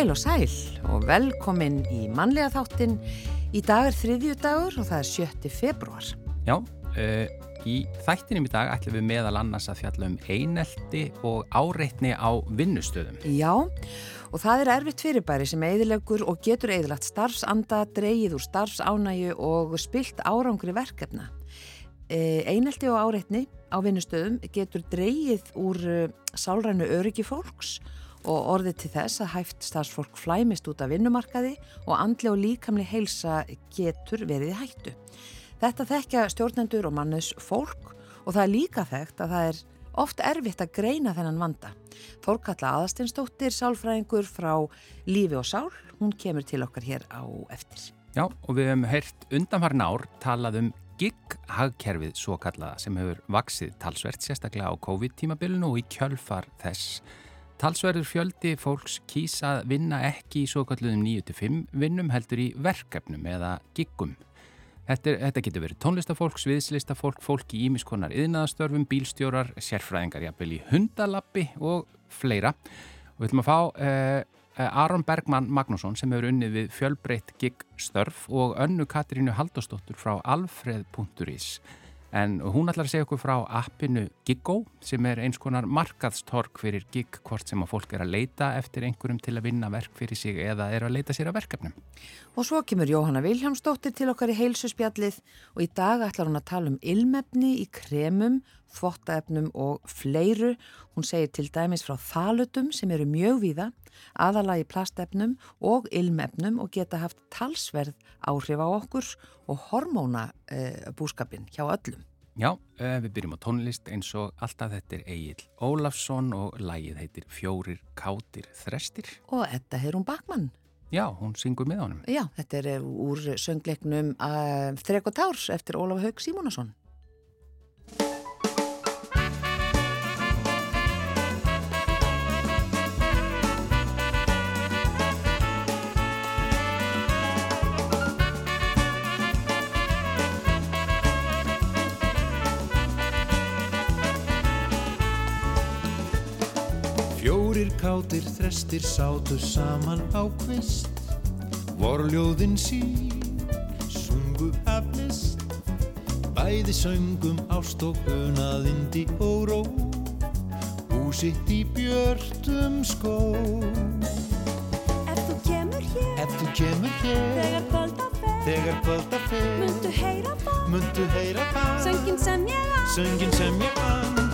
Heil og sæl og velkomin í mannlega þáttin. Í dag er þriðju dagur og það er 7. februar. Já, uh, í þættinum í dag ætlum við meðal annars að fjalla um einelti og áreitni á vinnustöðum. Já, og það er erfitt fyrirbæri sem eðilegur og getur eðilagt starfsanda, dreyið úr starfsánæju og spilt árangri verkefna. Uh, einelti og áreitni á vinnustöðum getur dreyið úr uh, sálrænu öryggi fólks og orðið til þess að hæft starfsfólk flæmist út af vinnumarkaði og andli og líkamli heilsa getur verið hættu. Þetta þekkja stjórnendur og mannes fólk og það er líka þekkt að það er oft erfitt að greina þennan vanda. Þórkalla aðasteinstóttir, sálfræðingur frá Lífi og Sál, hún kemur til okkar hér á eftir. Já, og við hefum heyrt undanfarn ár talað um gig-hagkerfið svo kallaða sem hefur vaksið talsvert sérstaklega á COVID-tímabilinu og í kjölfar þess Talsverður fjöldi fólks kýsa að vinna ekki í svo kalluðum 9-5 vinnum heldur í verkefnum eða giggum. Þetta, þetta getur verið tónlistafólk, sviðslistafólk, fólk í ímiskonar yðnaðastörfum, bílstjórar, sérfræðingar jafnvel í hundalappi og fleira. Og við ætlum að fá eh, Aron Bergman Magnússon sem hefur unnið við fjölbreytt giggstörf og önnu Katrínu Haldostóttur frá alfreð.is. En hún ætlar að segja okkur frá appinu Giggo sem er eins konar markaðstork fyrir gig hvort sem að fólk er að leita eftir einhverjum til að vinna verk fyrir sig eða er að leita sér að verkefnum. Og svo kemur Jóhanna Viljámsdóttir til okkar í heilsuspjallið og í dag ætlar hún að tala um ilmefni í kremum, þvottaefnum og fleiru. Hún segir til dæmis frá þalutum sem eru mjög víða, aðalagi plastefnum og ilmefnum og geta haft talsverð áhrif á okkur og hormónabúskapin hjá öllum. Já, við byrjum á tónlist eins og alltaf þetta er Egil Ólafsson og lægið heitir Fjórir kátir þrestir. Og þetta er hún bakmann. Já, hún syngur með honum. Já, þetta er úr söngleiknum uh, Þrek og Társ eftir Ólaf Haug Símónasson. Fjórir kátir þrestir sátu saman á kvist. Vorljóðin sín sungu af list. Bæði söngum ást og ró. Húsitt í björtum skó. Ef þú kemur hér, Ef þú kemur hér þegar kvölda fer, Þegar kvölda fer muntu heyra það, Muntu heyra það söngin sem ég á. Söngin sem ég kann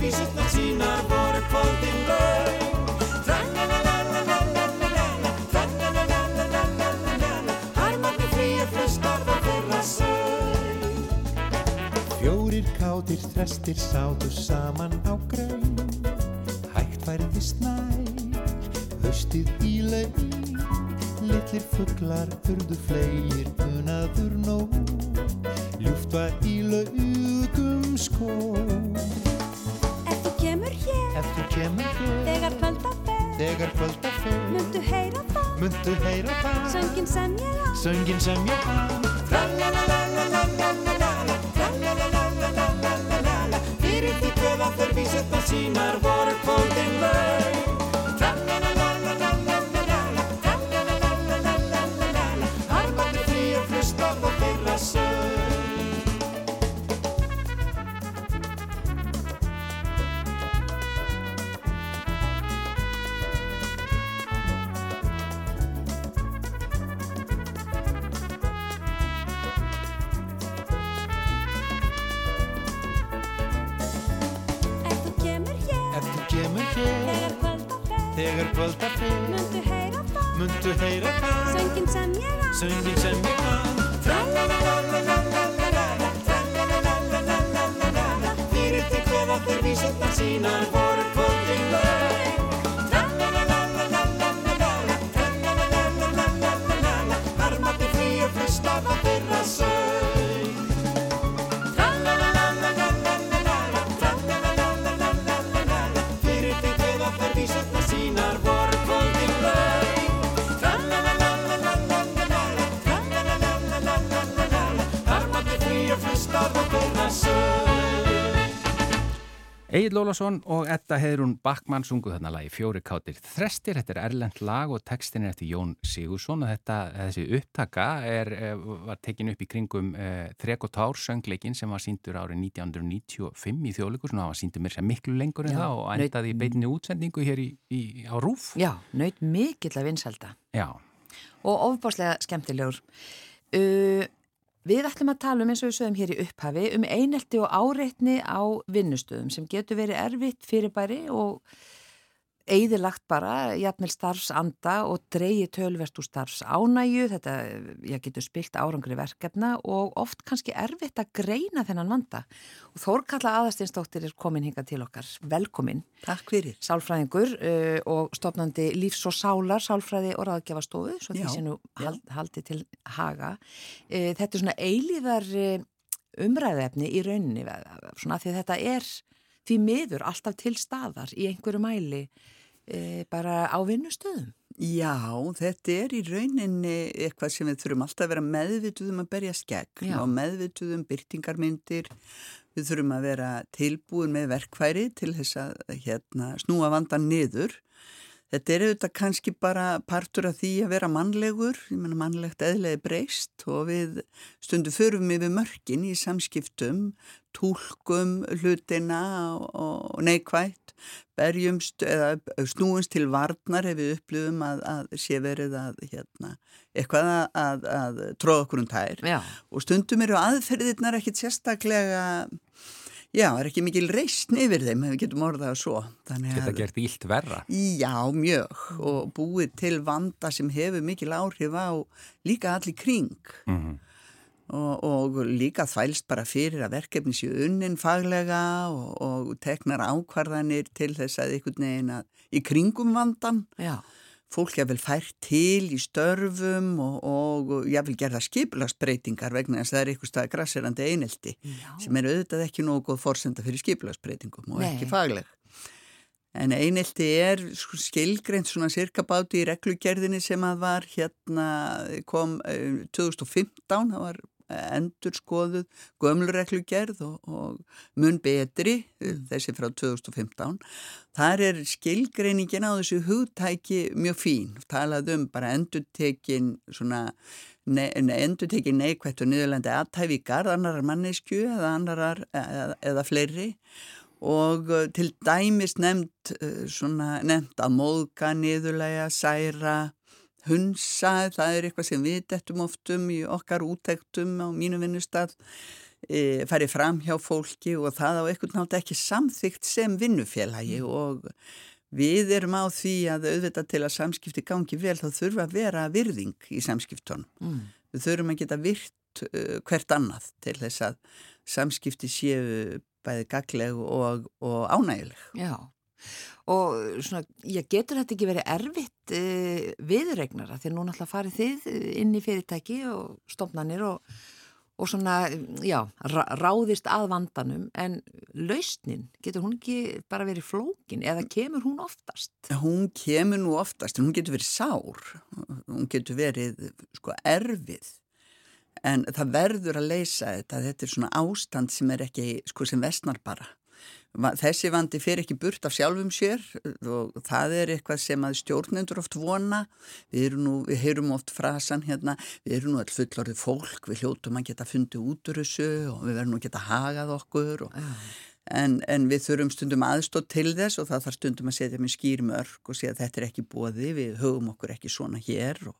vísutnar sínar voru kvöldin laug Harmarni flýja flustar það þeirra sög Fjórir kátir þrestir sátu saman á graun Hægt færði snær, haustið í laug Littlir fugglar urðu fleir unaður nóg. Ljúft var í laugum skó Þegar kvölda fer muntu heyra það, Muntu heyra það söngin sem ég á. Söngin sem ég kann Fyrir því kveða þeir vísetna sínar voru kvöldin laug sem ég Egil Lólasson og Edda Heðrún Backmann sunguð þarna lagi Fjóri kátir þrestir, þetta er erlend lag og textin er eftir Jón Sigursson og þetta, þessi upptaka er, eh, var tekin upp í kringum eh, Þrek og Tár söngleikin sem var síndur árið 1995 í þjóðleikus og það var síndur mér sem miklu lengur en Já, það og endaði í beitinni útsendingu hér í, í, á Rúf. Já, naut mikill að vinsalda Já, og ofbáslega skemmtilegur. Uh, við ætlum að tala um eins og við sögum hér í upphafi um einelti og áreitni á vinnustöðum sem getur verið erfitt fyrirbæri og eigðilagt bara, jafnvel starfsanda og dreigi tölverst úr starfsánæju, þetta ég getur spilt árangri verkefna og oft kannski erfitt að greina þennan vanda. Og Þórkalla Aðarsteinsdóttir er komin hinga til okkar. Velkomin. Takk fyrir. Sálfræðingur uh, og stopnandi lífs og sálar, sálfræði og ráðgjafastofu, svo því sem nú haldi til haga. Uh, þetta er svona eilíðar uh, umræðefni í rauninni, eh, svona því þetta er því miður alltaf til staðar í einhverju mæli uh, bara á vinnustöðum. Já, þetta er í rauninni eitthvað sem við þurfum alltaf að vera meðvituð um að berja skegg Já. og meðvituð um byrtingarmyndir. Við þurfum að vera tilbúin með verkfæri til þess að hérna, snúa vandan niður. Þetta er auðvitað kannski bara partur af því að vera mannlegur, ég menna mannlegt eðlegi breyst og við stundum förum yfir mörkin í samskiptum, tólkum hlutina og, og neikvætt, berjumst eða snúumst til varnar ef við upplifum að, að sé verið að hérna, eitthvað að, að, að tróða okkur um tær. Já, og stundum eru aðferðirnar ekkit sérstaklega, já, er ekki mikil reysn yfir þeim ef við getum orðað það svo. Þannig geta gert ílt verra. Já, mjög. Og búið til vanda sem hefur mikil áhrif á líka allir kring. Mm og, og líka þvælst bara fyrir að verkefni séu unnin faglega og, og teknar ákvarðanir til þess að einhvern veginn að í kringum vandan já, fólk er vel fært til í störfum og, og ég vil gerða skipulagsbreytingar vegna þess að það er eitthvað staði grasserandi einelti já. sem er auðvitað ekki nógu góð forsenda fyrir skipulagsbreytingum og Nei. ekki fagleg. En einelti er sko skilgreint svona sirkabáti í reglugerðinni sem að var hérna kom eh, 2015, það var endur skoðuð gömlu reglugerð og, og mun betri eh, þessi frá 2015. Þar er skilgreiningin á þessu hugtæki mjög fín, talað um bara endurtekin svona ne, ne, endurtekin neikvætt og niðurlandi aðtæfi í garð annarar mannesku eða annarar eða, eða fleiri og uh, til dæmis nefnt uh, svona nefnt að móðka, niðurlega, særa, hunsa, það er eitthvað sem við dettum oft um í okkar úttektum á mínu vinnustad, e, farið fram hjá fólki og það á eitthvað nátt ekki samþygt sem vinnufélagi og við erum á því að auðvitað til að samskipti gangi vel þá þurfa að vera virðing í samskiptunum. Mm. Við þurfum að geta virt uh, hvert annað til þess að samskipti séu bæði gagleg og, og ánægileg. Já, og svona, ég getur þetta ekki verið erfitt e, viðregnara því nú náttúrulega farið þið eh, inn í fyrirtæki og stofnanir og, og svona, já, ráðist að vandanum. En lausnin, getur hún ekki bara verið flókin eða kemur hún oftast? Hún kemur nú oftast, en hún getur verið sár, hún getur verið sko erfið, en það verður að leysa þetta, þetta er svona ástand sem er ekki, sko sem vestnar bara. Þessi vandi fer ekki burt af sjálfum sér og það er eitthvað sem að stjórnendur oft vona. Við, erum nú, við heyrum oft frasan hérna, við erum nú all fullorðið fólk, við hljótum að geta fundið út úr þessu og við verðum nú að geta hagað okkur og En, en við þurfum stundum aðstótt til þess og það þarf stundum að setja með skýrmörk og segja að þetta er ekki bóði, við höfum okkur ekki svona hér og,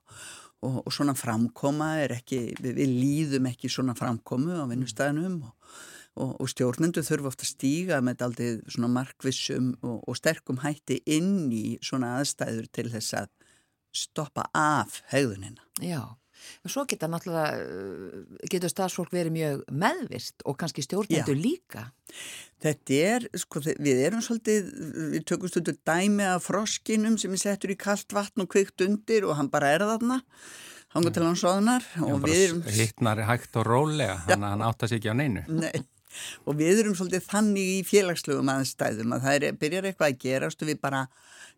og, og svona framkoma er ekki, við, við líðum ekki svona framkomu á vinnustæðinum og, og, og stjórnendur þurfa ofta að stíga með aldrei svona markvissum og, og sterkum hætti inn í svona aðstæður til þess að stoppa af hegðunina. Já, og svo geta náttúrulega, getur stafsfólk verið mjög meðvist og kannski stjórnendur Já. líka. Þetta er, sko, við erum svolítið, við tökum stundur dæmi af froskinum sem er settur í kalt vatn og kveikt undir og hann bara er þarna, hangur til hann soðnar Já, og við erum, hittnar hægt og rólega, hann átta sig ekki á neinu. nei, og við erum svolítið þannig í félagslegum aðstæðum að það er, byrjar eitthvað að gerast og við bara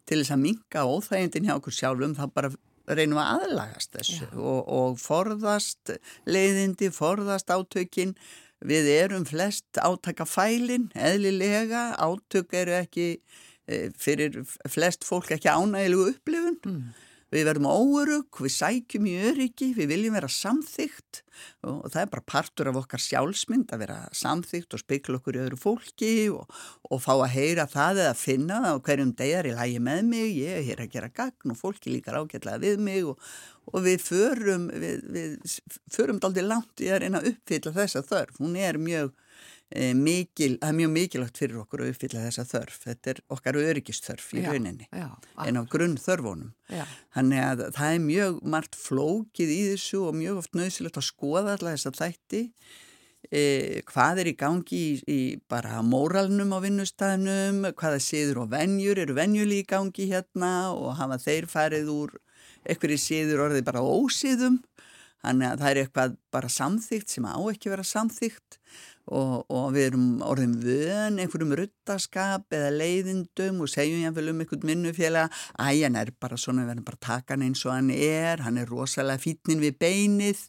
til þess að minka óþægindin hjá okkur sjálfum þá bara reynum að aðlagast þessu og, og forðast leiðindi, forðast átökin við erum flest átaka fælin, eðlilega, átök eru ekki e, fyrir flest fólk ekki ánægilegu upplifun. Mm. Við verðum óörug, við sækjum í öryggi, við viljum vera samþygt og það er bara partur af okkar sjálfsmynd að vera samþygt og spekla okkur í öðru fólki og, og fá að heyra það eða finna það og hverjum degar ég lægi með mig, ég er hér að gera gagn og fólki líkar ágætlega við mig og, og við förum, við, við förum daldi langt í að reyna að uppfylla þessa þörf. Hún er mjög mikil, það er mjög mikilvægt fyrir okkur að uppfylla þessa þörf. Þetta er okkar öryggisþörf í Já, rauninni Já, en á grunn þörfunum. Þannig að það er mjög margt flókið í þessu og mjög oft nöðsilegt að skoða alla þessa þætti. E, hvað er í gangi í, í bara móralnum á vinnustæðnum, hvaða siður og venjur eru venjuli í gangi hérna og hafa þeir farið úr einhverju siður orðið bara ósiðum. Þannig að það er eitthvað bara samþygt sem á ekki vera samþygt og, og við erum orðin vön einhverjum ruttaskap eða leiðindum og segjum jáfnvel um einhvern minnufélag æ, hann er bara svona, við erum bara taka hann eins og hann er, hann er rosalega fítnin við beinið.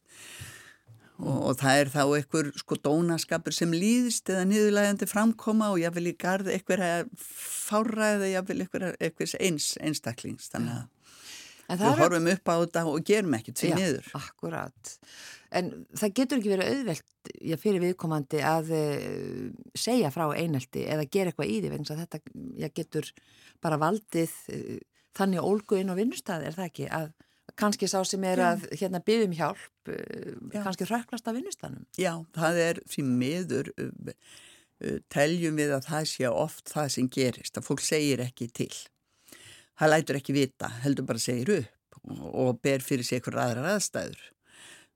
Og, og það er þá einhver sko dónaskapur sem líðist eða niðurlægandi framkoma og jáfnvel í garð einhverja fára eða jáfnvel einhvers eins einstaklings, þannig að við horfum upp á þetta og gerum ekkert því niður. akkurat. En það getur ekki verið auðvelt já, fyrir viðkomandi að uh, segja frá einelti eða gera eitthvað í því vegna þetta já, getur bara valdið uh, þannig ólgu inn á vinnustæði, er það ekki? Að kannski sá sem er að hérna byggum hjálp, uh, Já. kannski röklast af vinnustæðnum. Já, það er því miður teljum við að það sé oft það sem gerist, að fólk segir ekki til. Það lætur ekki vita, heldur bara segir upp og, ber fyrir sig eitthvað aðrar aðstæður.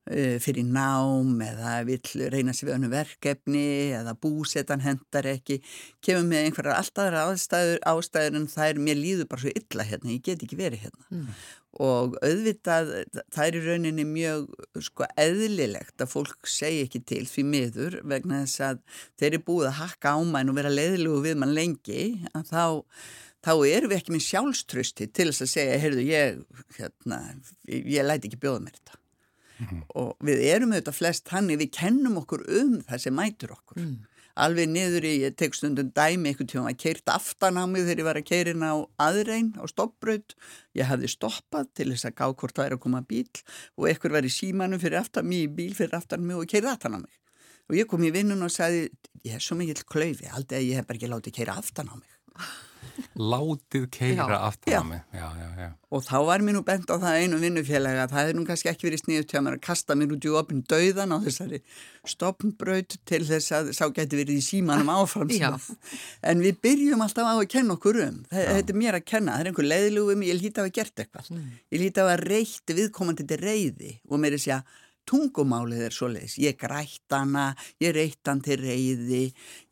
Uh, fyrir nám eða vill reyna sér við önnu verkefni eða búsetan hendar ekki. Kemur með einhverjar alltaf aðstæður, ástæður en það er mér líður bara svo illa hérna, ég get ekki verið hérna. Mm. og auðvitað það er í rauninni mjög sko eðlilegt að fólk segi ekki til því miður vegna þess að þeir eru búið að hakka á mann og vera leiðilegu við mann lengi að þá, þá erum við ekki með sjálfströsti til þess að segja, heyrðu ég hérna, ég læti ekki bjóða mér þetta. Og við erum auðvitað flest hannig, við kennum okkur um það sem mætur okkur. Mm. alveg niður í, ég tek stundum dæmi einhvern tíma að keirt aftan á mig þegar ég var að keirin á aðrein á stoppbraut ég hafði stoppað til þess að gá hvort það er að koma bíl og einhver var í símanum fyrir aftan mig í bíl fyrir aftan mig og keirði aftan á mig. Og ég kom í vinnun og sagði ég er svo mikill klaufi, aldrei að ég hef bara ekki látið keira aftan á mig Látið keira aftan á mig. Já, já, já. og þá var mér nú bent á það einu vinnufélaga að það hefði nú kannski ekki verið sniðut hjá mér að kasta mér út í opin döðan á þessari stoppnbraut til þess að sá geti verið í símanum áfram en við byrjum alltaf á að kenna okkur um. Það, þetta er mér að kenna, það er einhver leiðlugum ég líti á að gert eitthvað. Ég líti á að reytti viðkomandi til reyði og mér er að segja tungumálið er svoleiðis, ég grætt hana, ég reytt hann til reyði,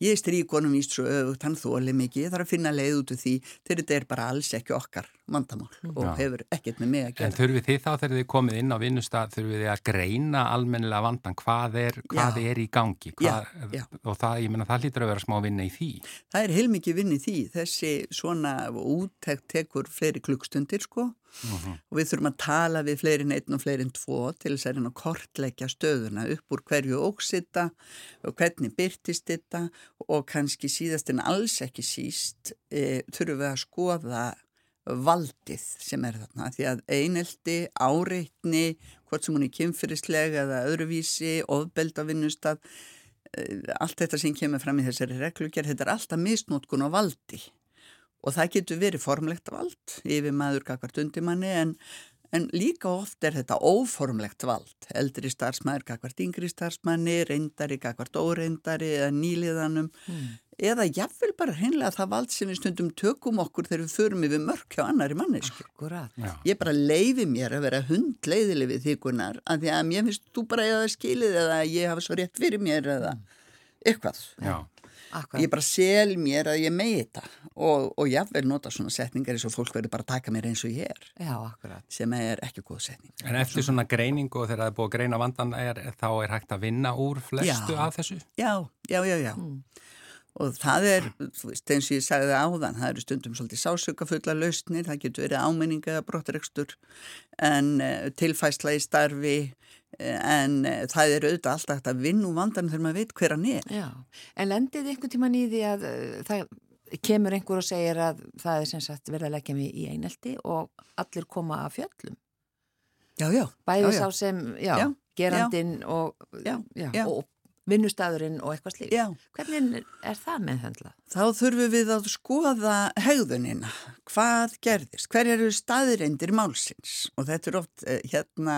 ég strík honum víst svo öfugt, hann þóli mikið, ég þarf að finna leið út úr því, þegar þetta er bara alls ekki okkar vandamál og Já. hefur ekkert með mig að En gera. þurfið þið þá þegar þið komið inn á vinnustad, þurfið þið að greina almennilega vandan, hvað er, hvað er í gangi? Hvað, Já, já. Og það, ég menna, það hlýtur að vera smá vinna í því. Það er heilmikið vinn í því, þessi svona úttekt tekur fleiri klukkstundir sko og við þurfum að tala við fleiri en einn og fleiri en tvo til þess að reyna að kortleggja stöðuna upp úr hverju óksita og hvernig byrtist þetta. Og kannski síðast en alls ekki síst e, þurfum við að skoða valdið sem er þarna. Því að einelti, áreitni hvort sem hún er kynfyrislega eða öðruvísi, ofbeld á vinnustad allt þetta sem kemur fram í þessari reglugjör, þetta er alltaf misnótkun á valdi og það getur verið formlegt vald yfir maður kakvart undimanni en, en líka oft er þetta óformlegt vald. Eldri starfsmæður kakvart yngri starfsmanni reyndari kakvart óreyndari eða nýliðanum. Eða jafnvel bara hreinlega það vald sem við stundum tökum okkur þegar við förum yfir mörk hjá annari mannesku ég bara leifi mér að vera hundleiðileg við þykunar af því að mér finnst þú bara eða skilið eða ég hafa svo rétt fyrir mér eða eitthvað. Já. Akkurat. ég bara sel mér að ég megi þetta og, og jáfnvel nota svona setningar eins og fólk verður bara að taka mér eins og ég er Já, akkurat. sem er ekki góð setning En eftir svona greiningu og þegar það er búið að greina vandan er, þá er hægt að vinna úr flestu Já. af þessu? já, já, já, já Mm. og það er, þú veist, eins og ég sagði það áðan það eru stundum svolítið sásökafulla lausnir það getur verið áminninga brottrekstur en uh, tilfæsla í starfi en eh, það er auðvitað alltaf hægt að vinna úr vandan þegar maður veit hver hann er. Já, en lendið einhvern tíman í því að uh, það kemur einhver og segir að það er sem sagt verið að leggja mig í einelti og allir koma af fjöllum. Já, já. Bæði já, já. sá sem, já, Já, gerandinn og, Já, já, já. og vinnustæðurinn og eitthvað. Já, Hvernig er það meðhöndlað? þá þurfum við að skoða hegðunina. Hvað gerðist? Hver eru staðreindir málsins? Og þetta er oft, eh, hérna,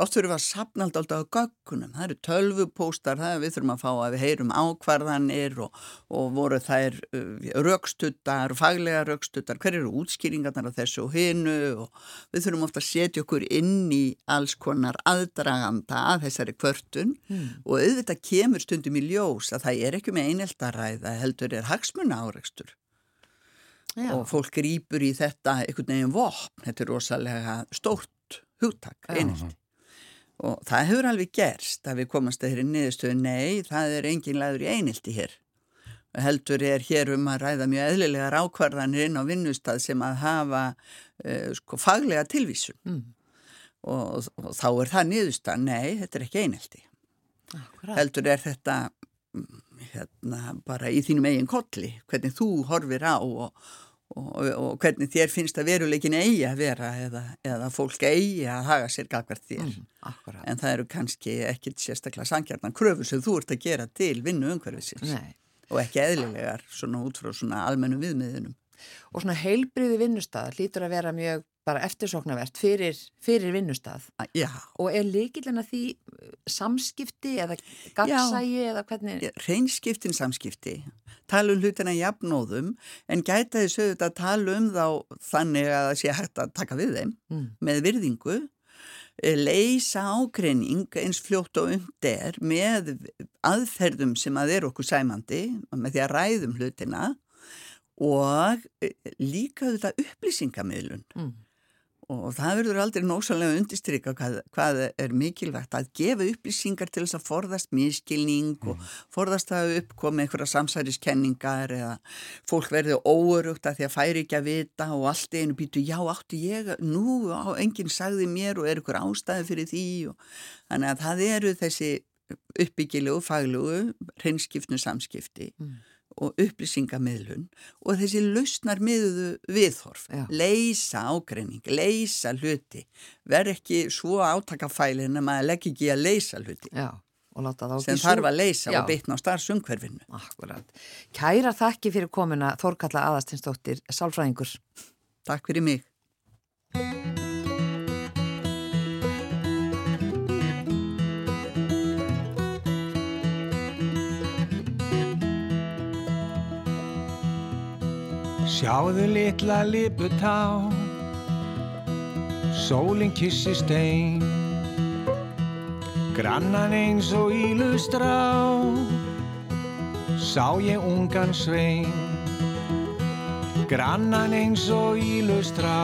oft þurfum við að sapna alltaf á göggunum. Það eru tölvupóstar, það við þurfum að fá að við heyrum ákvarðanir og, og voru þær uh, rökstuttar, faglega rökstuttar, hver eru útskýringarnar af þessu og hinu? Og við þurfum ofta að setja okkur inn í alls konar aðdraganda að þessari kvörtun. Hmm. og auðvitað kemur stundum í ljós að það er ekki með eineldaræða heldur er hagsmuna áreikstur Já, og fólk grýpur í þetta einhvern veginn vopn, þetta er rosalega stórt hugtak, Já. Og það hefur alveg gerst að við komast að þeirri niðurstöðu, nei, það er engin laður í einelti hér. Heldur er hér um að ræða mjög eðlilegar ákvarðanir inn á vinnustad sem að hafa uh, sko faglega tilvísun. Mm, og, og þá er það niðurstað, nei, þetta er ekki einelti. Akkurat. heldur er þetta mm, hérna, bara í þínum eigin kolli, hvernig þú horfir á og, og, og hvernig þér finnst að veruleikin eigi að vera eða, eða fólk eigi að haga sér gagvart þér. Mm. En það eru kannski ekkit sérstaklega sangjarnan kröfu sem þú ert að gera til vinnu umhverfisins Nei. og ekki eðlilegar svona út frá svona almennu viðmiðunum. Og svona heilbriði vinnustað hlýtur að vera mjög bara eftirsóknarvert fyrir, fyrir vinnustað Að- Já, og er líkilina því uh, samskipti eða gagsægi eða hvernig reynskiptin samskipti, tala um hlutina jafnóðum en gæta þess auðvitað að tala um þá þannig að það sé hægt að taka við þeim mm, með virðingu, eh, leysa ágreining eins fljótt og er með aðferðum sem að er okkur sæmandi með því að ræðum hlutina og eh, líka þetta upplýsingamiðlun. Mm, og það verður aldrei nósalega undistrykka hvað, hvað er mikilvægt að gefa upplýsingar til þess að forðast miskilning og forðast að uppkoma einhverja samsæriskenningar eða fólk verður óörugt að því að færi ekki að vita og allt einu býtu já átti ég, nú á, enginn sagði mér og er einhver ástæði fyrir því og þannig að það eru þessi uppbyggilegu, faglegu, hreinskiptnu samskipti Mm. Og upplýsingamiðlun og þessi lausnar miðuðu viðhorf, Já. leysa ágreining, leysa hluti, verð ekki svo átakafælin að maður legg ekki að leysa hluti já, sem þarf að leysa Já. og bitna á starfsumhverfinu. Akkurat. Kæra þakki fyrir komuna Þórkalla Aðarstinsdóttir, sálfræðingur. Takk fyrir mig. Sjáðu litla liputá. Sólinn kissi stein. Grannan eins og ílustrá. Sá ég ungan svein. Grannan eins og ílustrá.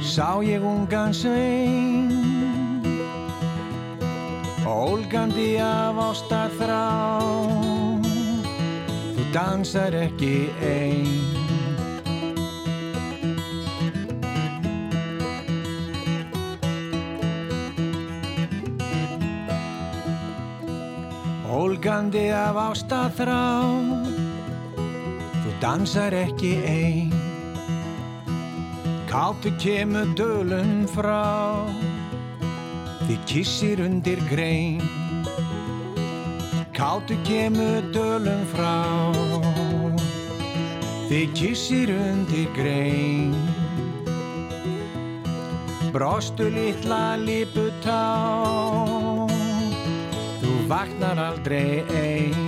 Sá ég ungan svein. Ólgandi af ástarþrá dansar ekki ein. Ólgandi af ástaþrá Þú dansar ekki ein. Káttu kemur dölum frá Þið kissir undir grein Káttu kemur dölum frá. Þið kissir undir grein. Brostu litla liputá. Þú vaknar aldrei ein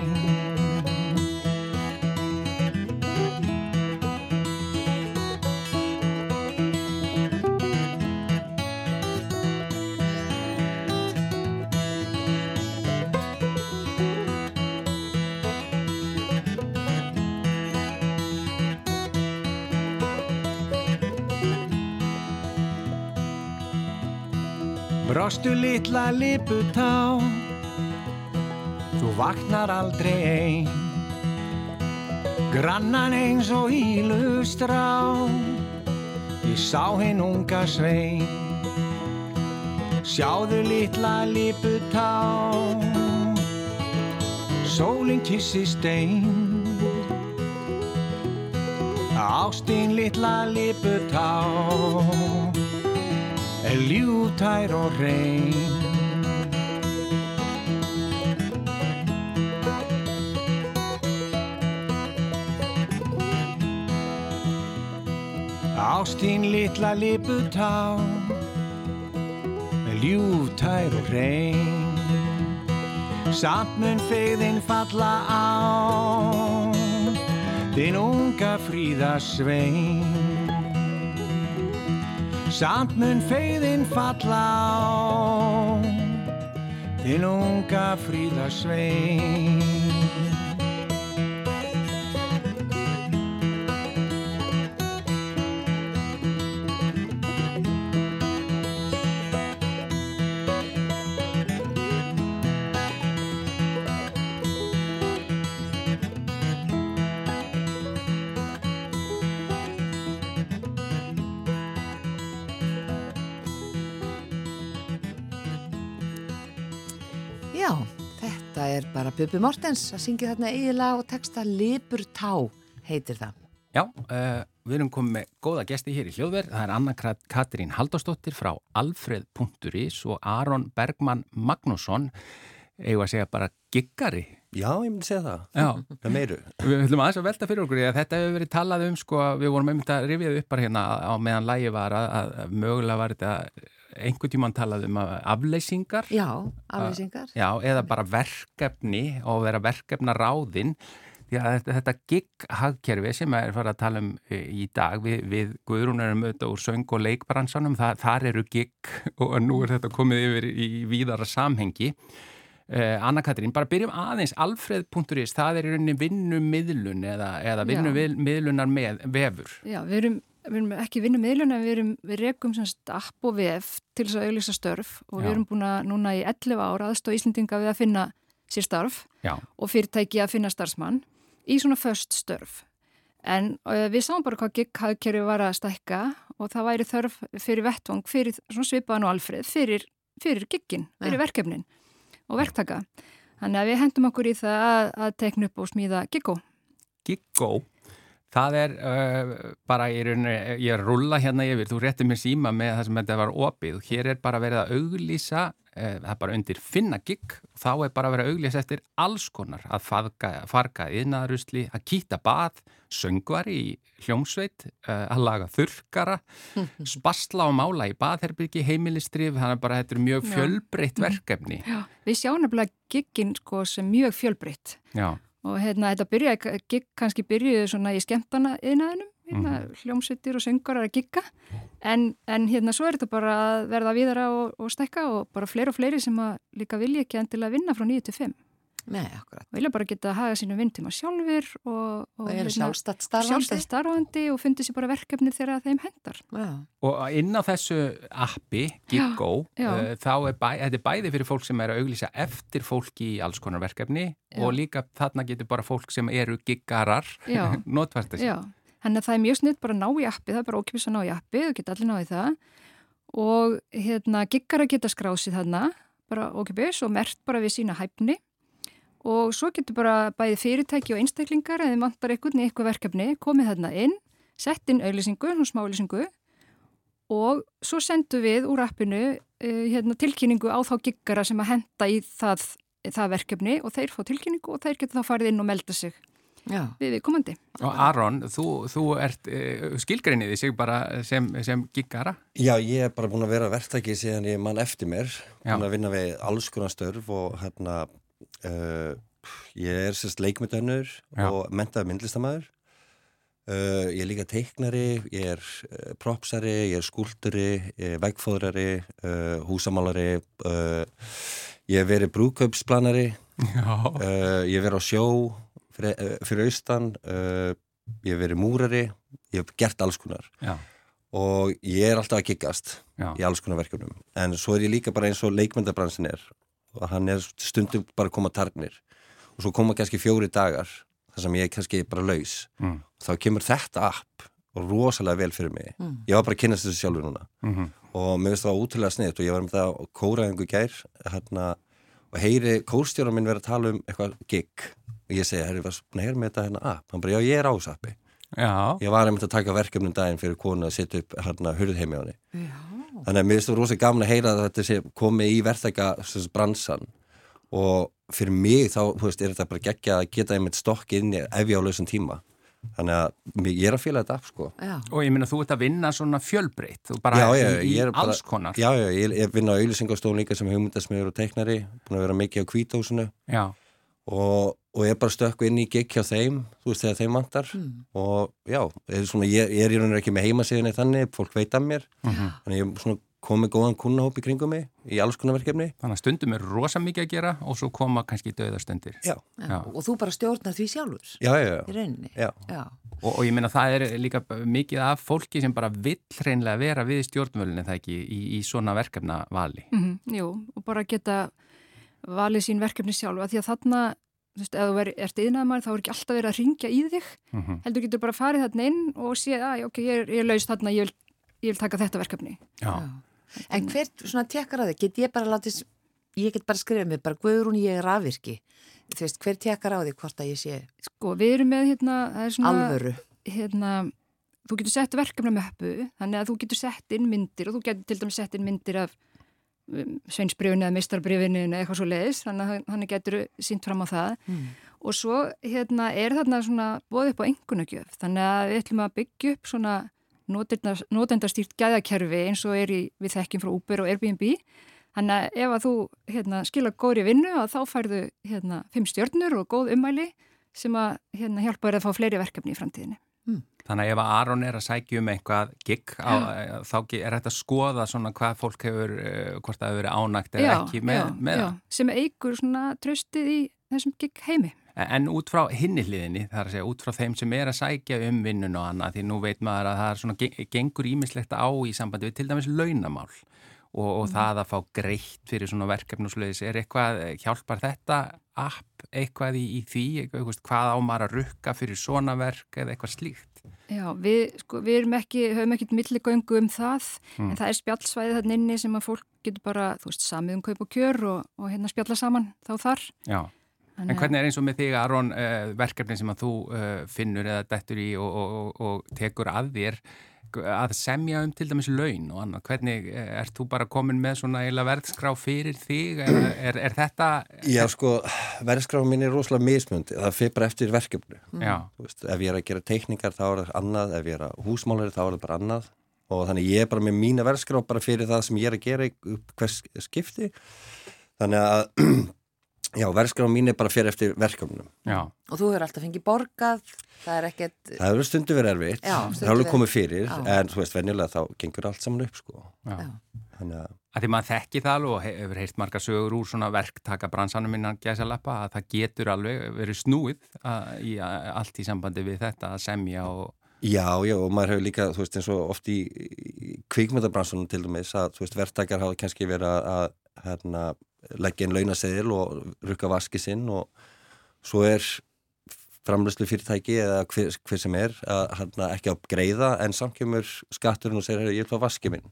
Brostu litla liputá. Þú vaknar aldrei ein. Grannan eins og ílustrá. Ég sá hinn unga svein. Sjáðu litla liputá. Sólinn kissi stein. Ástin litla liputá Er ljútær og reyn Ástin litla liputá ljúftær og hrein. Samt mun fegðin falla á Þinn unga fríða svein Samt mun fegðin falla á. Þinn unga fríða Bubi Mortens að syngja þarna eiginlega og texta Lipur Tá heitir það. Já, uh, við erum komið með góða gesti hér í hljóðverð. Það er Anna Katrín Halldórsdóttir frá alfreð.is og Aron Bergman Magnússon, eigum að segja bara giggari. Já, ég myndi segja það. Já. Það meiru. Við ætlum aðeins að velta fyrir okkur, að þetta hefur verið talað um, sko, við vorum einmitt að rifjaði upp bara hérna á meðan lægi var að, að mögulega var þetta einhvern tíman talað um afleysingar. Já, afleysingar. Já, eða bara verkefni og vera verkefna ráðinn. Því að þetta, þetta gig-hagkerfi sem er farið að tala um í dag, við, við Guðrún erum auðvitað úr söng- og leikbransanum, það, þar eru gig og nú er þetta komið yfir í víðara samhengi. Uh, Anna Katrín, bara byrjum aðeins alfreð.is, það er í rauninni vinnumiðlun eða, eða vinnumiðlunar með vefur. Já, við erum, við erum ekki vinnumiðlun en við, erum, við rekum semst app og vef til þess að auðvisa störf og Já. við erum búin að núna í 11 ára aðstóð Íslendinga við að finna sér starf Já. og fyrirtæki að finna starfsmann í svona föst störf. En uh, við sáum bara hvað gig-hagkerfi var að stækka og það væri þörf fyrir vettvang, fyrir svona svipaðan og alfreð, fyrir, fyrir giggin, fyrir Já. verkefnin og verktaka. Þannig að við hendum okkur í það að, að tekna upp og smíða giggó. Giggó, það er uh, bara í rauninni, ég er að rulla hérna yfir, þú réttir mér síma með það sem þetta var opið. Og hér er bara verið að auglýsa, uh, það er bara undir finna gigg, þá er bara verið að auglýsa eftir alls konar, að farga, farga yðnaðarusli, að kýta bað, söngvari í hljómsveit, uh, að laga þurrkara, spasla og mála í baðherbyrgi, heimilistrif, þannig að bara þetta er mjög fjölbreytt verkefni. Já, við sjáum nefnilega giggin sko sem mjög fjölbreytt. Já, og hérna þetta byrjaði, gigg kannski byrjuði svona í skemmtana yðnaðinum, hérna, hljómsveitir og söngarar að gigga. En, en hérna svo er þetta bara að verða viðara og, og stækka og bara fleiri og fleiri sem að líka vilja ekki endilega vinna frá 9 til 5 Nei, akkurat. og vilja bara geta að haga sínum vindtíma sjálfur og, Og er sjálfstætt starfandi. sjálfstætt starfandi og fundi sér bara verkefni þegar þeim hendar. Já. Og inn á þessu appi, Giggo, Já, já. uh, þá er, bæ, þetta er bæði fyrir fólk sem er að auglýsa eftir fólki í alls konar verkefni Já. og líka þarna getur bara fólk sem eru giggarar notvært þessi. Já, þannig að það er mjög snitt bara að ná í appi, það er bara ókipis að ná í appi, þú geta allir náði það og hérna giggar að geta skrásið þarna, bara ókipis og mert bara við sína hæfni og svo getur bara bæði fyrirtæki og einstaklingar eða vantar einhvern í eitthvað verkefni, komið þarna inn, sett inn auðlýsingu, hún smálýsingu og svo sendum við úr appinu uh, hérna, tilkynningu á þá giggara sem að henda í það, það verkefni og þeir fá tilkynningu og þeir geta þá farið inn og melda sig Já. við við komandi. Og Aron, þú, þú ert uh, skilgreiniði sig bara sem, sem giggara. Já, ég er bara búin að vera verktæki síðan ég mann eftir mér, Já. búin að vinna við alls konar störf og hérna, uh, ég er sérst leikmyndönnur Já. og mentaði myndlistamæður. Uh, ég er líka teiknari, ég er uh, propsari, ég er skúlturi, ég er vegfóðrari, uh, húsamálari, uh, ég hef verið brúkaupsplanari, Já. uh, ég hef verið á sjó fyrir, fyrir austan, ég hef verið múrari, ég hef gert alls konar Já. og ég er alltaf að giggast Já. í alls konar verkefnum en svo er ég líka bara eins og leikmyndabransin er og hann er stundum bara að koma targnir og svo koma kannski fjóri dagar þar sem ég er kannski bara laus. Mm. þá kemur þetta app rosalega vel fyrir mig. Mm. ég var bara að kynast þessu sjálfur núna. Mhm. og mér finnst það útrúlega sniðt og ég var með það á kóraðingu gær hérna, og heyri kórstjóra minn verið að tala um eitthvað gig og ég segi, herri, var búin að heyra með þetta hérna app? Hann bara, já, ég er á þessu appi. Já, ég var einmitt að taka verkefnum daginn fyrir konu að setja upp hérna hurðheimi á henni þannig að mér finnst það rosalega gaman að heyra að þetta sé komið í verðtæka bransan. Og fyrir mig þá, þú veist, er þetta bara geggja að geta einmitt stokki inn ef ég á lausan tíma. Þannig að ég er að fíla þetta app sko. Já, og ég minna þú ert að vinna svona fjölbreytt, þú bara Já, já, í, ég í bara- alls konar. Já, já, ég, ég vinna á auðlýsingastofun líka sem hugmyndasmiður og teiknari búin að vera mikið á kvítahúsinu Já, og, og ég er bara stökku inn í gig hjá þeim, þú veist þegar þeim vantar Mm. og já, er svona, ég, ég er í rauninni ekki með heimasíðinni þannig, fólk veit af mér Mhm. þannig ég er svona komið góðan kunnahóp í kringum mig í alls konar verkefni þannig að stundum er rosa mikið að gera og svo koma kannski döðastundir. Já, já. Og þú bara stjórnar því sjálfur já, já, í já, rauninni. já. Já. Og, og ég minna það er líka mikið af fólki sem bara vill hreinlega vera við stjórnvölinu það ekki í, í svona verkefna vali. Mm jú, og bara geta valið sín verkefni sjálfa því að þarna, þú veist, ef þú er, ert yðnaðamæður þá er ekki alltaf verið að ringja í þig Mm heldur getur bara farið þarna inn og séð að ok, ég er, ég er laus þarna, ég vil, ég vil taka þetta verkefni Já, En hver svona tekkar að þig? Get ég bara látið, ég get bara skrifað mig, bara Guðrún ég er afvirki. Þú veist, hver tekkar á þig hvort að ég sé Sko, við erum með hérna, það er svona alvöru? hérna, þú getur sett verkefna möppu, þannig að þú getur sett inn myndir og þú getur til dæmis sett inn myndir af sveinsbrifinu eða mistarbrifinu eða eitthvað svo leiðis, þannig að þannig getur sínt fram á það. Mm. og svo hérna er þarna svona bóð upp á engunagjöf, þannig að við ætlum að byggja upp svona notendastýrt gæðakerfi eins og er í, við þekkjum frá Uber og Airbnb. Þannig að ef að þú hérna, skila góðri vinnu að þá færðu hérna, fimm stjörnur og góð ummæli sem að hérna, hjálpa þér að fá fleiri verkefni í framtíðinni. þannig að ef Aron er að sækja um eitthvað gig á, þá ge- er þetta að skoða svona hvað fólk hefur, uh, hvort það hefur verið ánægt eða ekki með, já, með já, sem eigur svona tröstið í þessum gig heimi. En en út frá hinni hliðinni, það er að segja, út frá þeim sem er að sækja um vinnun og annað, því nú veit maður að það er svona, ge- gengur ímislegt á í sambandi við til dæmis launamál og, og það að fá greitt fyrir svona sluðis, er eitthvað, hjálpar þetta app eitthvað í, í því, eitthvað, hvað á maður að rukka fyrir svona verk eða eitthvað slíkt? Já, við, sko, við erum ekki, höfum ekkert milligöngu um það, Mm. en það er spjallsvæði þarna inni sem að fólk getur bara, þú veist, samið um kaup og kjör og, og hérna spjalla saman þá þar. Já. En hvernig er eins og með þig, Aron, uh, verkefni sem að þú uh, finnur eða dettur í og, og, og, og tekur að þér að semja um til dæmis laun og annað, hvernig eh, ert þú bara komin með svona eiginlega verðskrá fyrir þig, er, er, er þetta Já, sko, verðskráfum mín er rosalega mismundi, það fyrir bara eftir verkefnu. Þú Veist, ef ég er að gera teikningar þá er það annað, ef ég er að húsmálari þá er það bara annað. Og þannig ég er bara með mína verðskrá bara fyrir það sem ég er að gera hvers skipti. Þannig að, já, verðskrá mín er bara fyrir eftir verkefnum. já, Og þú hefur alltaf fengið borgað, það er ekkert, Það hefur stundu verið erfitt, Já, það stundum er alveg komið fyrir, Já. en þú veist, venjulega þá gengur allt saman upp, sko. já. Þannig að, því maður þekki það alveg og he- hefur heyrt marga sögur úr svona verktaka bransanum innan gæsalappa að það getur alveg verið snúið að, í, að, allt í sambandi við þetta að semja og já, já, og maður hefur líka, þú veist, eins og oft í, í kvikmyndabransunum til dæmis að, þú veist, verktakar hafa kannski verið að, að hérna, leggja inn launaseðil og rukka vaski sinn og svo er framlöslu fyrirtæki eða hver, hver sem er að hérna, ekki að greiða en samt kemur skatturinn og segir, "Heyrðu, ég vil fá vaski minn.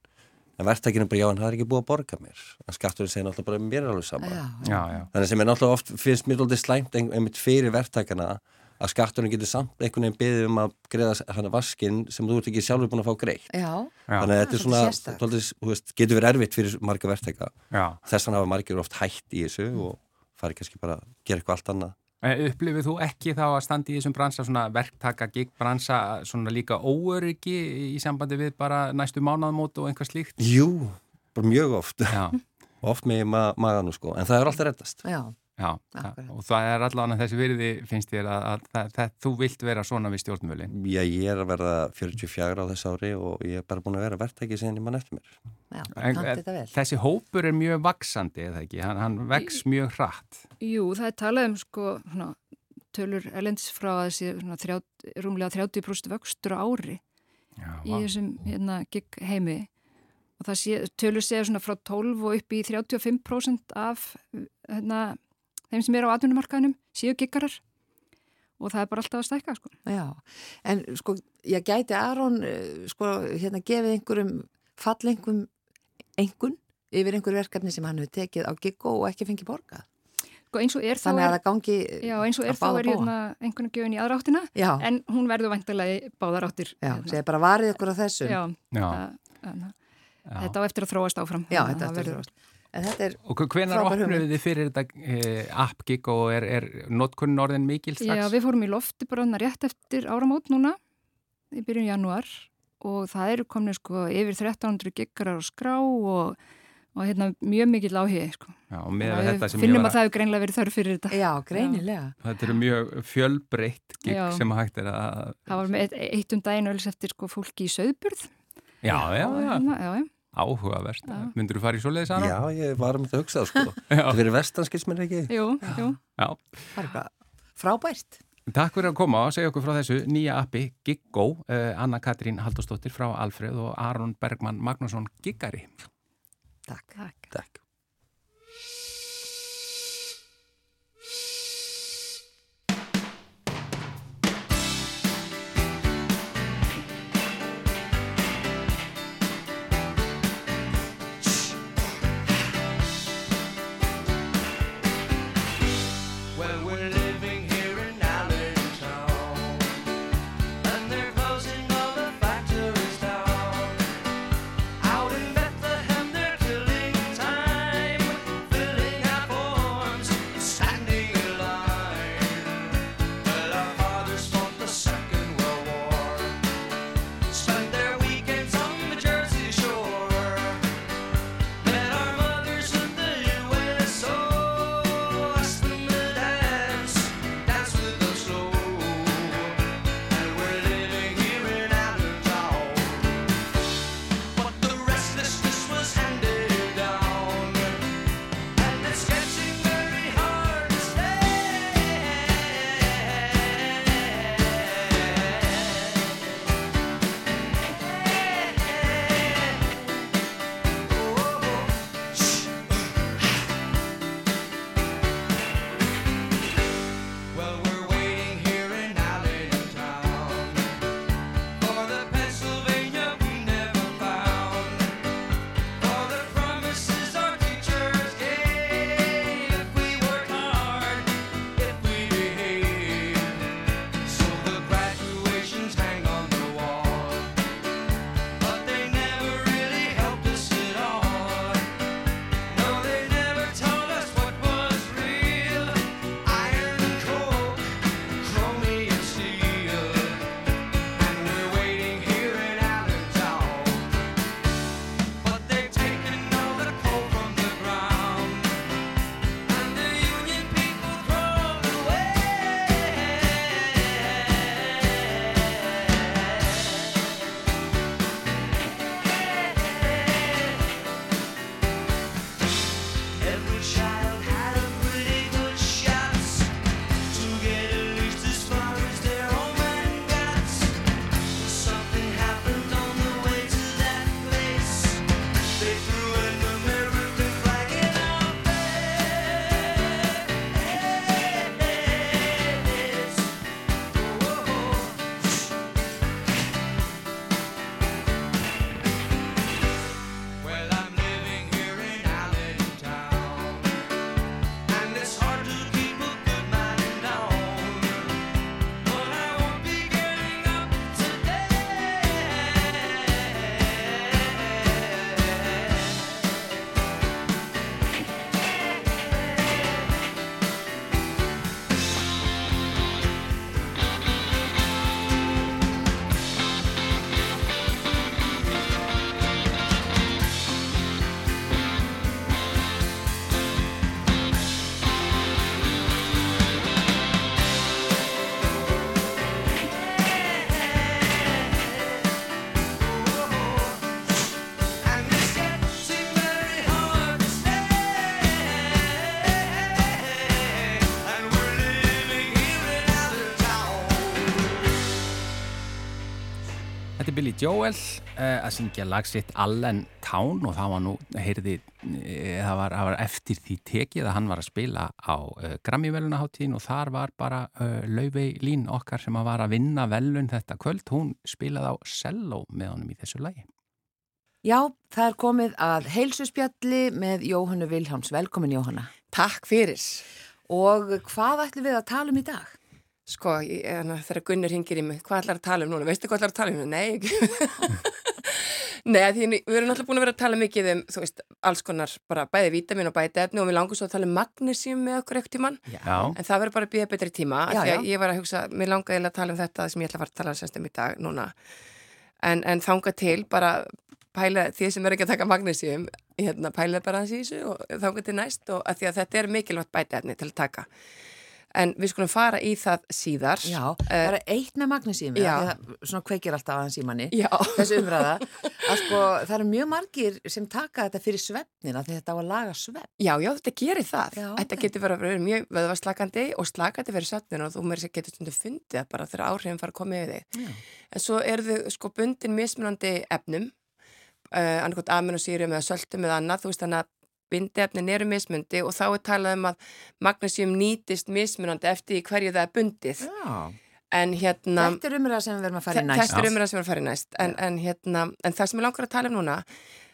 En verktakinn er bara, já, hann það er ekki búið að borga mér. En skatturinn segir náttúrulega bara, mér er alveg sama. já, já, Þannig sem er náttúrulega oft, finnst mér alltaf slæmt ein- einmitt fyrir verktakana að skatturinn getur samt einhvern veginn beðið um að greiða hann vaskinn sem þú ert ekki sjálfur búin að fá greitt. Þannig að þetta er svona, þú veist, getur verið erfitt fyrir marga verktaka. já. Þess vegna hafa margir oft hætt í þessu og farið kannski bara að gera eitthvað allt annað. Upplifið þú ekki þá að standa í þessum bransa svona verktaka, gigbransa svona líka óöryggi í sambandi við bara næstu mánaðmót og einhvað slíkt? Jú, bara mjög oft. Já, oft með ma maganum sko, en það er alltaf reddast. já, já, Akkurat. og það er allavega þessi virði finnst þér að, að, að, að þú vilt vera svona við stjórnvölin. Já, ég er að verða 44 á þess ári og ég er bara búin að vera verktæki síðan ég mann eftir mér. já, En, eh. Þessi hópur er mjög vaksandi, eða ekki? Hann, hann vex mjög hratt. Jú, það er talað um sko svona, tölur elendis frá að þessi svona, þrjá, rúmlega 30% vöxtur ári Já, í þessum hérna, gig heimi og það sé, tölur segja svona frá 12 og upp í 35% af hérna, þeim sem eru á atvinnumarkaðinum séu giggarar og það er bara alltaf að stækka sko. Já, en sko, ég gæti Aron, eh, sko, hérna gefið einhverjum fallengum engun yfir einhver verkefni sem hann hefur tekið á giggo og ekki fengið borgað. Sko eins og er þá Þannig er, að það gangi já, eins og að er þá báða er hérna einhvern gjöfin í aðra áttina Já, en hún verður vantilega í báðar áttir. já, hérna. segja bara varið ykkur á þessum. Já, Já, það, að já. þetta á eftir að þróast áfram. Já, þetta að er það verður- eftir þetta er, Og hvenar opnuðu þið fyrir þetta e, app gig og er, er notkunn orðin mikil strax? Já, við fórum í lofti bara rétt eftir áramót núna í byrjun januar og það eru komin sko yfir 1300 giggarar á skrá og, og hérna mjög mikill áhugi sko. Já, og með Við þetta sem ég finnum var að það hefur greinlega verið þörf fyrir þetta. já, greinilega. Þetta eru mjög fjölbreytt gig Já. sem hægt er að... Það var með eitt, eitt um daginn öll eftir sko fólki í söðburð. Já, já, já, Hérna, já, já. Áhugavert. Já. Myndur þú fara í svoleiðis, Aron? Já, ég var um þetta að hugsa það sko. Það fyrir vestan skils mér ekki. Jú, jú. Já. Það er bara frábært. Takk fyrir að koma og segja okkur frá þessu nýja appi Giggo, uh, Anna Katrín Halldórsdóttir frá Alfreð og Aron Bergmann Magnússon Giggari. Takk. Takk. Takk. Billy Joel uh, að syngja lag sitt Allen Town og það var nú, heyrði, uh, það, var, það var eftir því tekið að hann var að spila á uh, Grammy-velunaháttíðin og þar var bara Laufey Lín okkar sem að var að vinna velun þetta kvöld. Hún spilaði á cello með honum í þessu lagi. Já, það er komið að heilsuspjalli með Jóhannu Viljáms. Velkomin Jóhanna. Takk fyrir. Og hvað ætlum við að tala um í dag? Sko, ég, hana, þegar Gunnar hingir í mig, hvað ætlar að tala um núna? Veistu hvað ætlar að tala um núna? Nei, ekki. Nei, því við erum alltaf búin að vera að tala mikið um, þú veist, alls konar, bara bæði vítamin og bæði efni og við langum svo að tala um magnesium með okkur ekkert tíman. Já. En það verður bara að býða betri tíma. Já, því já. að ég var að hugsa, mér langaði að tala um þetta sem ég ætla að fara að tala semst um í dag núna. En, en þanga til bara pæla því sem er ekki að taka magnesium, hérna, pæla bara hans í þessu og þanga til næst og að því að þetta er mikilvægt bæti efni til að taka. En við skulum fara í það síðar. Já, Eh, bara eitt með það svona kveikir alltaf aðeins í manni, þessu umræða, sko það eru mjög margir sem taka þetta fyrir svefnina því þetta á að laga svefn. Já, já, þetta gerir það. Já, þetta ok. getur verið mjög vöðvarslakandi og slakandi fyrir sötninu og þú mér getur stundu fundið það bara þegar áhrifin fara að koma yfir þig. Já. En svo eru þau sko bundin mismunandi efnum, uh, annarkot aminosýrum eða söltum eða annað, þú veist þannig að bindiefnin eru mismundi og þá er talað um að magnesium nýtist mismunandi eftir hverju það er bundið. Já, En hérna... þetta er umræða sem við verðum að fara í næst. Þetta er umræða sem er að fara í næst. En, en, hérna, en það sem ég langar að tala um núna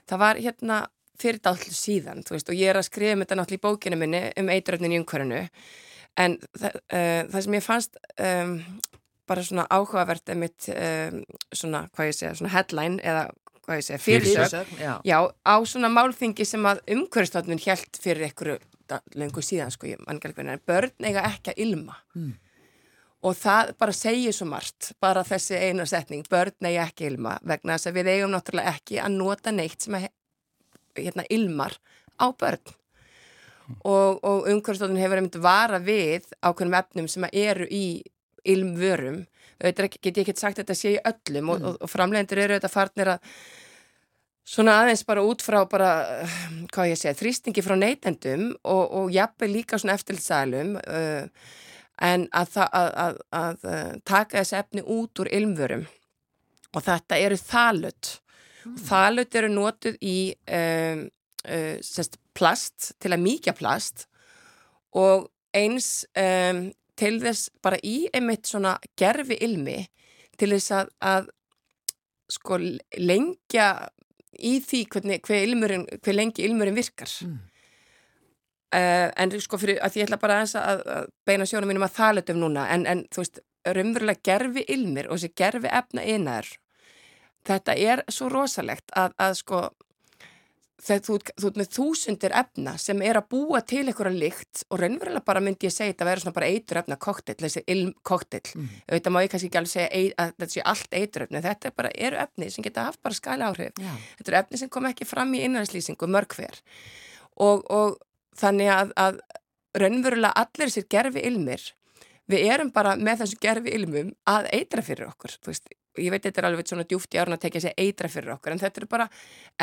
það var hérna fyrir dálítið síðan þú veist, og ég er að skrifa um þetta náttúrulega í bókinu minni um eituröfnin í umhverfinu. En þa uh, það sem ég fannst um, bara svona áhugavert einmitt um, svona, hvað ég segja, svona headline eða hvað ég segja, fyrirsög já. Á svona málþingi sem að umhverfstofnun hjælt fyrir einhverju löngu síðan, sko, ég mann ekki en börn eiga ekki að ilma. Og það bara segir svo margt, bara þessi eina setning, börn eiga ekki að ilma, vegna þess að við eigum náttúrulega ekki að nota neitt sem að, hérna, ilmar á börn. Og, og umhverfstofnun hefur einmitt vara við ákveðnum efnum sem að eru í ilmvörum. Ekki, get ég ekki sagt að þetta sé í öllum og, og, og framlegendur eru þetta farnir að svona aðeins bara út frá bara, hvað ég segja, þrýstingi frá neytendum og, og jafnveg líka svona eftirlitsælum uh, en að, að, að, að uh, taka þessi efni út úr ilmvörum og þetta eru þalut. Mm. Þalut eru notuð í um, uh, sest, plast til að mýkja plast og eins um, til þess bara í einmitt svona gerfi ilmi til þess að, að sko lengja í því hvernig, hver, ilmurinn, hver lengi ilmurinn virkar. Mm. Uh, en sko fyrir að ég ætla bara aðeins að, að beina sjónum mínum að það um núna en, en þú veist, raunverulega gerfi ilmir og þessi gerfi efna innar þetta er svo rosalegt að, að sko þegar þú, þú ert með þúsundir efna sem er að búa til einhverja lykt og raunverulega bara myndi ég segja þetta að vera svona bara eitur efna koktill, þessi ilm koktill mm. þetta má ég kannski ekki alveg segja ei, að þetta sé allt eitur efni, þetta er bara, eru efni sem geta haft bara skæli áhrif Já. þetta eru efni sem kom ekki fram í innanslýsingu mörg hver og, og þannig að, að raunverulega allir þessir gerfi ilmir við erum bara með þessu gerfi ilmum að eitra fyrir okkur þú veist, ég veit þetta er alveg svona djúft í árun að tekja sér eitra fyrir okkur en þetta eru bara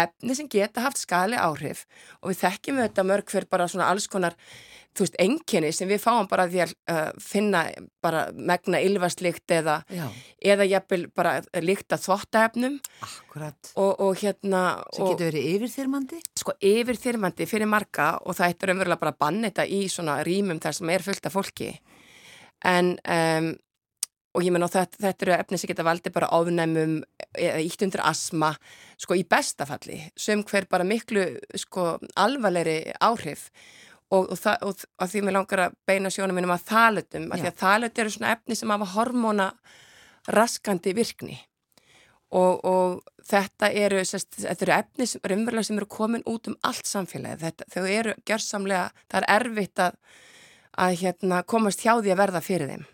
efni sem geta haft skali áhrif og við þekkjum þetta mörg hver bara svona alls konar þú veist, enginni sem við fáum bara því að uh, finna bara megna ylvastlikt eða, eða jafnvel bara líkta þvottaefnum akkurat. og, og hérna og, getur verið yfirþyrmandi. sko yfirþyrmandi fyrir marga og það eittur umverulega bara að banna þetta í svona rýmum þar sem er fullt af fólki en um, og ég menn og þetta, þetta eru efni sem geta valdi bara ofnæmum eða ítt undir asma sko í bestafalli sem hver bara miklu sko alvarleiri áhrif. Og, og, það, og að því mér langar að beina sjónum minnum að þalutum Já. því að þalut eru svona efni sem hafa hormóna raskandi virkni. Og, og þetta eru, sest, þetta eru efni sem, raunverulega sem eru komin út um allt samfélagið, þetta, þau eru gjörsamlega, það er erfitt að, að hérna, komast hjá því að verða fyrir þeim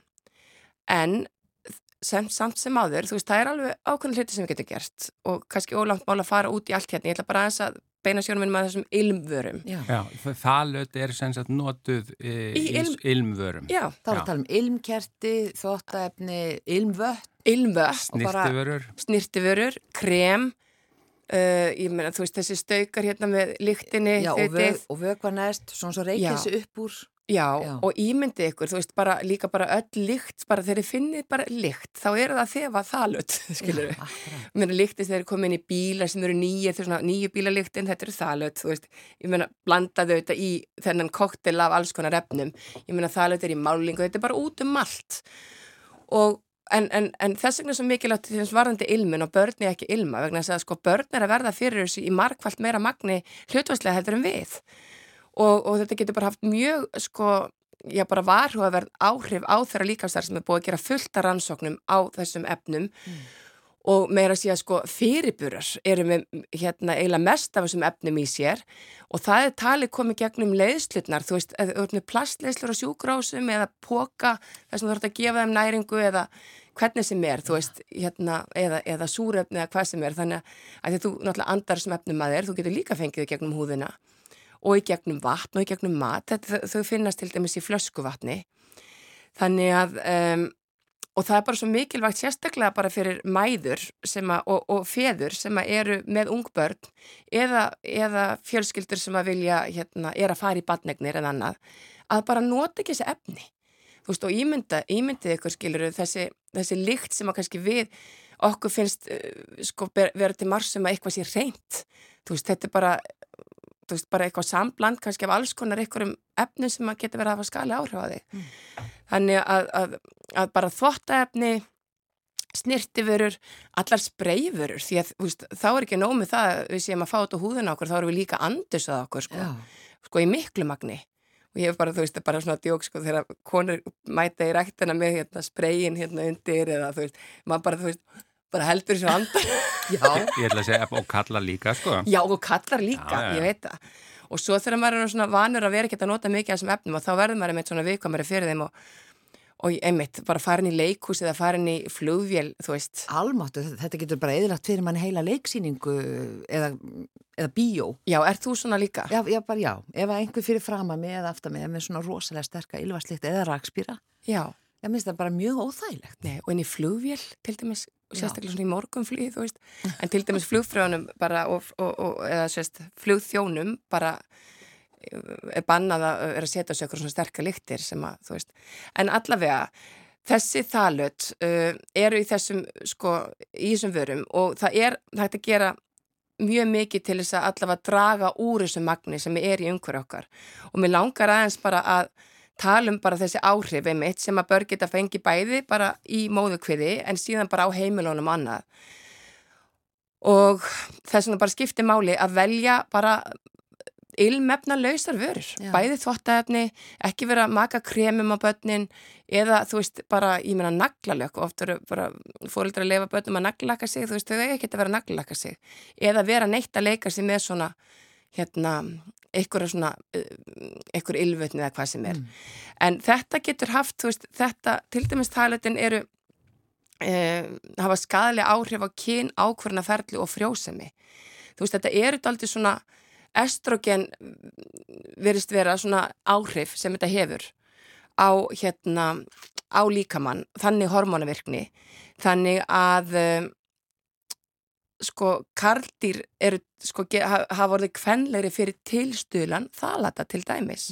en sem, samt sem áður, þú veist, það er alveg ákveðin hluti sem við getum gert og kannski ólangt mál að fara út í allt hérna, ég ætla bara aðeins að beina sjónum minnum að þessum ilmvörum Já. Já, þalöt er sem sagt notuð e, Í ilm- ilmvörum. Já, Þá erum við að tala um ilmkerti, þvottaefni, ilmvött. bara- Snirtiförur. snirtiförur, krem uh, ég meina, þú veist, þessi staukar hérna með lyktinni Já, og, vög, og vögva næst, svona svo reykja þessi upp úr. Já, Já. og ímyndið ykkur, þú veist, bara líka bara öll lykt, bara þegar þið finnið bara lykt, þá eru það þefa þalut, skilur við. þegar þið komið inn í bíla sem eru nýju, þetta er svona nýju bílalyktin, þetta eru þalut, þú veist, ég meina blandaðu þetta í þennan koktel af alls konar efnum, ég meina þalut er í málingu, þetta er bara út um allt. Og En, en, en þess vegna er svo mikilvægt til þess varðandi ilmun og börn er ekki ilma vegna þess að sko börn er að verða fyrir þessu í markvallt meira magni hlutværslega heldur en við og, og þetta getur bara haft mjög sko, já bara varhugaverð áhrif á þeirra líkastar sem er búið að gera fullt af rannsóknum á þessum efnum. Og meira að segja sko fyrirburar eru með hérna eiginlega mest af þessum efnum í sér. Og það er talið komið gegnum leiðslutnar, þú veist, eða með plastleiðslur á sjúkrásum eða póka þess að þú ert að gefa þeim næringu eða hvernig sem er, þú veist, hérna eða, eða súrefni eða hvað sem er. Þannig að því þú náttúrulega andar sem efnum að þér þú getur líka fengið gegnum húðina og í gegnum vatn og í gegnum mat. Þetta, þau finnast til dæmis í flöskuvatni. Þannig að um, og það er bara svo mikilvægt sérstaklega bara fyrir mæður að, og, og feður sem eru með ungbörn eða, eða fjölskyldur sem að vilja hérna, er að fara í badnegnir en annað, að bara nota ekki þessi efni. Þú veist og ímynda, ímyndið ykkur skilur þessi, þessi lykt sem að kannski við okkur finnst uh, sko vera til marg sem að eitthvað sé reynt þú veist þetta er bara þú veist bara eitthvað sambland kannski af alls konar einhverjum efnum sem að geta verið að hafa skali áhrif á þig. Þannig að, að, að bara þvottaefni snirtiförur, allar spreyförur því að veist, þá er ekki nóg með það að við séum að fá þetta á húðina okkur, þá erum við líka andusað okkur sko, sko í miklu magni. Og ég hef bara, þú veist, bara svona djók sko þegar konur mæta í ræktina með hérna spreyin hérna undir eða þú veist, maður bara, þú veist, bara heldur þessu andar já, Ég ætla að segja, og kalla líka, sko. Já, og kallar líka, Já, já. ég veit það. Og svo þegar maður er svona vanur að vera ekkert að nota mikið af þessum efnum og þá verður maður einmitt svona viðkvæmari fyrir þeim og, og einmitt bara farin í leikhús eða farin í flugvél, þú veist. almáttu, þetta getur bara eðlagt fyrir manni heila leiksýningu eða, eða bíó. Já, er þú svona líka? Já, já, bara já, ef að einhver fyrir fram að mig eða aftar mig er með svona rosalega sterka ylvarslikt eða rakspýra, Já. ég minnst það bara mjög óþægilegt. Nei, og inn í flugvél til dæmis. Sérstaklega svona í veist, en til dæmis flugfrjónum og, og, og, eða sérst, flugþjónum bara eh, er bannað að er að setja sig eitthvað svona sterkar lyktir sem að, þú veist, en allavega þessi þalöt uh, eru í þessum, sko, í þessum vörum og það er hægt að gera mjög mikið til þess að allavega draga úr þessu magni sem er í umhverju okkar. Og mér langar aðeins bara að tala um bara þessi áhrif einmitt sem að börn geta fengi bæði bara í móðukviði en síðan bara á heimilónum annað. Og þess vegna bara skipti máli að velja bara ilmefna lausar vörur, Já. bæði þvottaefni, ekki vera að maka kremum á börnin eða þú veist bara, ég meina naglalökk, oft eru bara fóreldrar að lefa börnum að naglalaka sig, þú veist þau ekki að vera að naglalaka sig. Eða vera neitt að leika sig með svona hérna, einhverja svona einhver ylvötni eða hvað sem er. En þetta getur haft, veist, þetta til dæmis talutin eru e, hafa skadalega áhrif á kyn, ákvörna ferli og frjósemi. Þú veist, þetta eru daldið svona estrogen verist vera svona áhrif sem þetta hefur á hérna á líkamann, þannig hormonavirkni þannig að um, sko karldýr eru sko hafa orðið kvenlegri fyrir tilstuðlan þalata til dæmis.